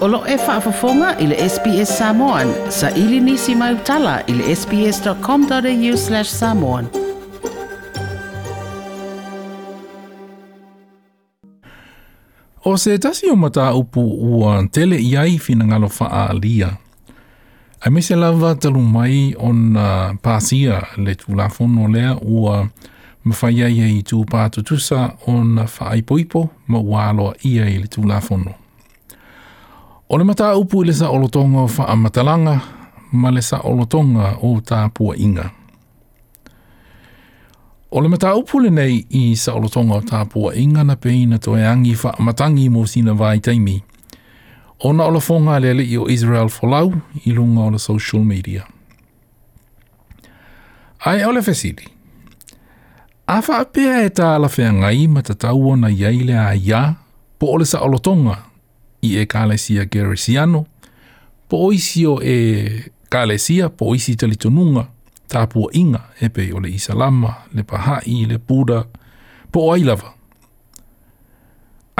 Olo e whaafafonga i le SPS Samoan. Sa ili nisi mai utala i le sps.com.au slash samoan. O se tasi o mata upu ua tele iai fina ngalo wha alia. A me se lava talu mai on uh, pasia le tulafono lea ua mawhaia ia i tū pātutusa o na whaaipoipo ma wāloa ia i le tulafono. O le mata upu i le sa olotonga o wha matalanga ma le sa olotonga o tā pua inga. O le mata upu le nei i sa olotonga o tā pua inga na peina to e angi wha matangi mo sina vai taimi. O na olofonga le le i o Israel Folau i lunga o le social media. Ai o le fesiri. A wha apea e tā la whea ngai ma tatau o na iaile a ia po o le sa olotonga i e kālesia Geresiano, po oisi o e kālesia po oisi talitonunga, tāpua inga e pe o le Isalama, le Pahai, le Buddha, po ai ailawa.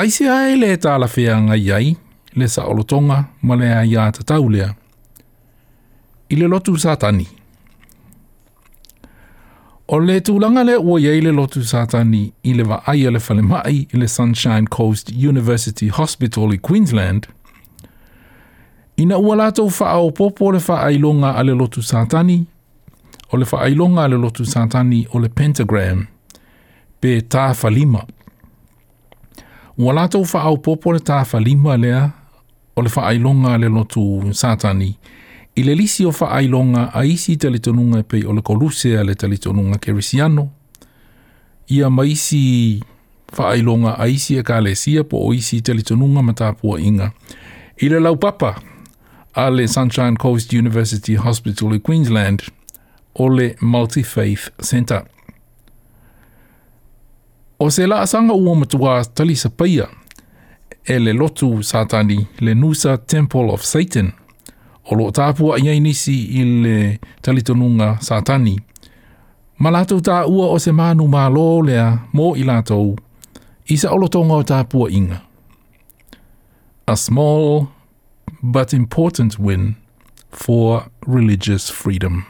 Aise ae le tāla whea ngai ai, le sa olotonga ma le a ia tataulea. I le lotu sa tani. O le tūlanga le ua iei le lotu sātani i le wa aia le whalemai i le Sunshine Coast University Hospital i Queensland, ina ua lātou wha o popo le wha ailonga a le lotu sātani, o le wha ailonga a le lotu sātani o le pentagram, pe tā whalima. Ua lātou wha o popo le tā whalima lea, o le wha ailonga a le lotu sātani, I le lisi o whaailonga a isi talitonunga pei o le koluse a le talitonunga kerisiano. Ia maisi whaailonga a isi e kālesia po o isi talitonunga matapua inga. I le laupapa a le Sunshine Coast University Hospital i Queensland o le Multi-Faith Centre. O se la asanga ua matua talisa paia e le lotu satani le Nusa Temple of Satan – o lo tāpua iai nisi i le talitonunga sātani. Ma lātou tā ua o se mānu mā lō lea mō i lātou, i sa olotonga o tāpua inga. A small but important win for religious freedom.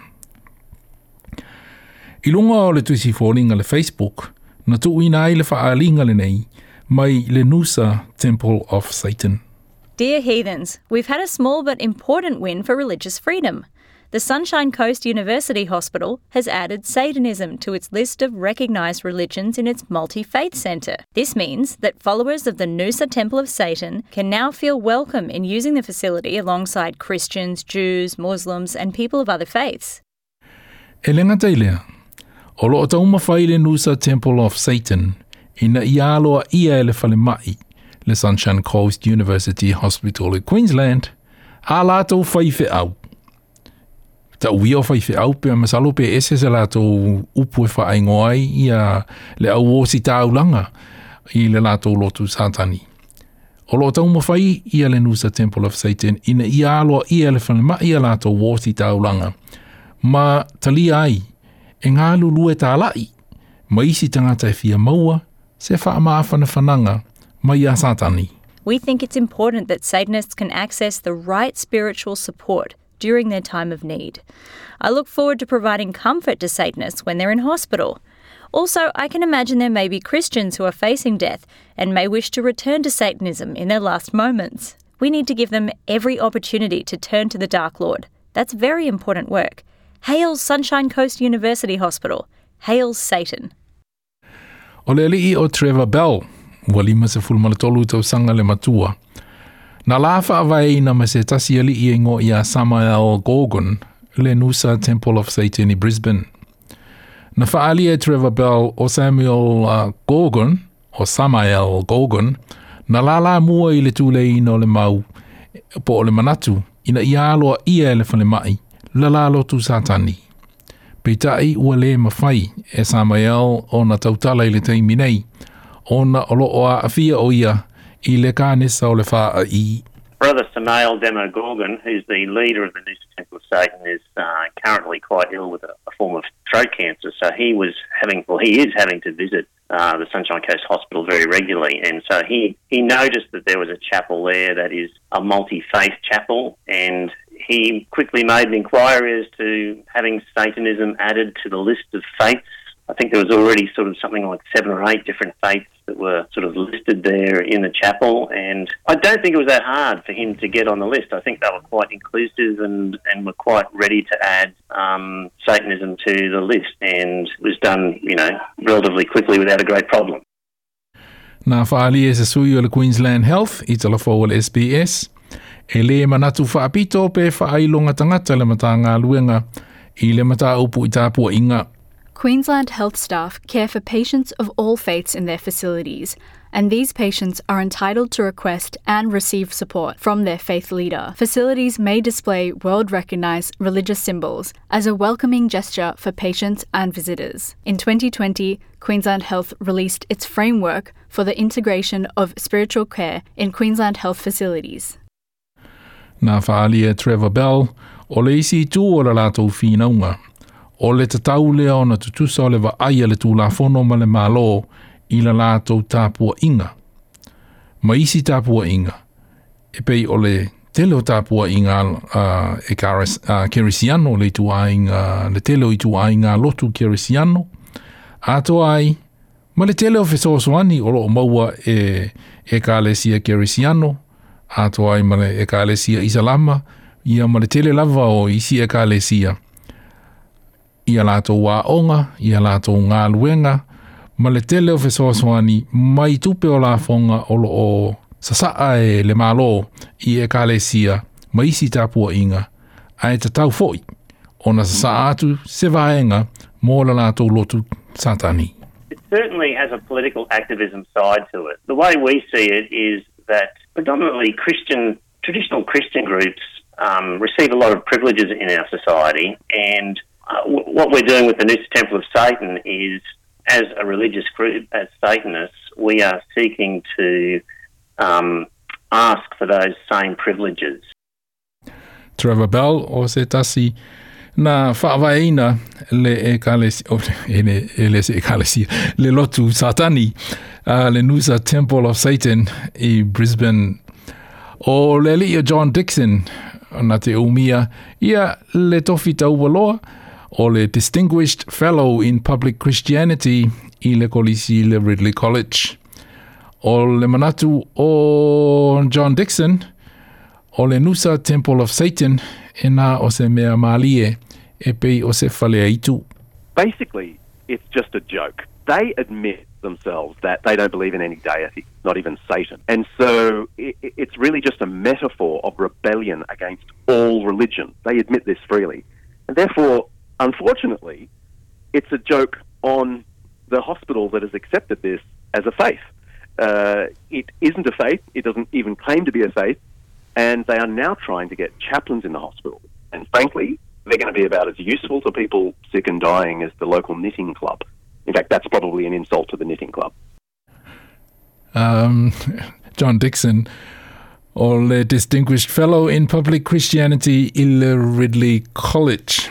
I lunga o le tuisi fōringa le Facebook, na tu ina ai le whaalinga le nei, mai le Noosa Temple of Satan. Dear heathens, we've had a small but important win for religious freedom. The Sunshine Coast University Hospital has added Satanism to its list of recognised religions in its multi faith centre. This means that followers of the Noosa Temple of Satan can now feel welcome in using the facility alongside Christians, Jews, Muslims, and people of other faiths. Elena Taylor, o lo o tauma whaile Noosa Temple of Satan, ina i aloa ia whale mai, le Sunshine Coast University Hospital i Queensland, a lātou whaife au. Ta ui o whaife au pe masalo pe ese se lātou upu e whaingoai i a le au o si tāulanga i le lātou lotu sātani. O lo tau mawhai i a le Nusa Temple of Satan ina i aloa i a le whanema i a lātou o si tāulanga. Ma tali ai, e ngā lulu e tā lai, ma isi tangata e fia maua, se wha maa We think it's important that Satanists can access the right spiritual support during their time of need. I look forward to providing comfort to Satanists when they're in hospital. Also, I can imagine there may be Christians who are facing death and may wish to return to Satanism in their last moments. We need to give them every opportunity to turn to the Dark Lord. That's very important work. Hail Sunshine Coast University Hospital. Hail Satan. Oleli o Trevor Bell ua lima se fulma le tolu tau sanga le matua. Na la avai na ma se tasi ali i ingo i a Samael Gorgon, le Nusa Temple of Satan i Brisbane. Na faalia e Trevor Bell o Samuel uh, Gorgon, o Samael Gorgon, na la la mua i le tūle ino le mau po o le manatu, ina i aloa ia e le whale mai, la la lotu satani. Peitai ua le mawhai e Samael o na tautala i le teimi nei, ona o loo a o ia i le o le wha. Brother Samael Demogorgon, who's the leader of the Noosa Temple of Satan, is uh, currently quite ill with a, a, form of throat cancer. So he was having, well, he is having to visit uh, the Sunshine Coast Hospital very regularly, and so he he noticed that there was a chapel there that is a multi-faith chapel, and he quickly made an inquiry as to having Satanism added to the list of faiths. I think there was already sort of something like seven or eight different faiths that were sort of listed there in the chapel, and I don't think it was that hard for him to get on the list. I think they were quite inclusive and, and were quite ready to add um, Satanism to the list, and it was done, you know, relatively quickly without a great problem. Whaali e se sui o le Queensland Health i tala fō le SBS. E le manatu whaapito pe whaailonga tangata le mata ngā luenga i le mata upu i tāpua inga Queensland Health staff care for patients of all faiths in their facilities, and these patients are entitled to request and receive support from their faith leader. Facilities may display world recognised religious symbols as a welcoming gesture for patients and visitors. In 2020, Queensland Health released its framework for the integration of spiritual care in Queensland Health facilities. Nā Trevor Bell, o le isi tū o la lātou whinaunga. O le tatau lea ona tutusa o le wa aia le tulafono ma le malo i la lātou tapuaʻiga. Ma isi tapuaʻiga e pei o le tele o tapuaʻiga uh, e kares, uh, kerisiano le ituaiga le tele o ituaiga lotu kerisiano, atoa ai, ma le tele o fesoasoani o lo maua e, e ka kerisiano, atoa ai ma le ekalesia isalama, ia ma le tele lava o isi ekalesia ia lātou wā onga, ia lātou ngā luenga, ma le tele o fesoasoani mai tupe o la fonga o lo o sasaa e le malo i e kālesia ma isi tāpua inga, a e tatau foi, o na sasaa atu se vaenga mō la lātou lotu satani. It certainly has a political activism side to it. The way we see it is that predominantly Christian, traditional Christian groups um, receive a lot of privileges in our society and What we're doing with the Noosa Temple of Satan is, as a religious group, as Satanists, we are seeking to um, ask for those same privileges. Trevor Bell o se tasi na whaavaina le e kalesi, o, e le, e le se kalesi, le lotu satani, uh, le Noosa Temple of Satan i Brisbane. O le li o John Dixon, na te umia, ia le tofi tau waloa, o le Distinguished Fellow in Public Christianity i le kolisi le Ridley College. O le manatu o John Dixon, o le Noosa Temple of Satan, e nā o se mea malie e pei o se whale aitu. Basically, it's just a joke. They admit themselves that they don't believe in any deity, not even Satan. And so it's really just a metaphor of rebellion against all religion. They admit this freely. And therefore, Unfortunately, it's a joke on the hospital that has accepted this as a faith. Uh, it isn't a faith, it doesn't even claim to be a faith, and they are now trying to get chaplains in the hospital. And frankly, they're going to be about as useful to people sick and dying as the local knitting club. In fact, that's probably an insult to the knitting club. Um, John Dixon, or a Distinguished Fellow in Public Christianity in Ridley College.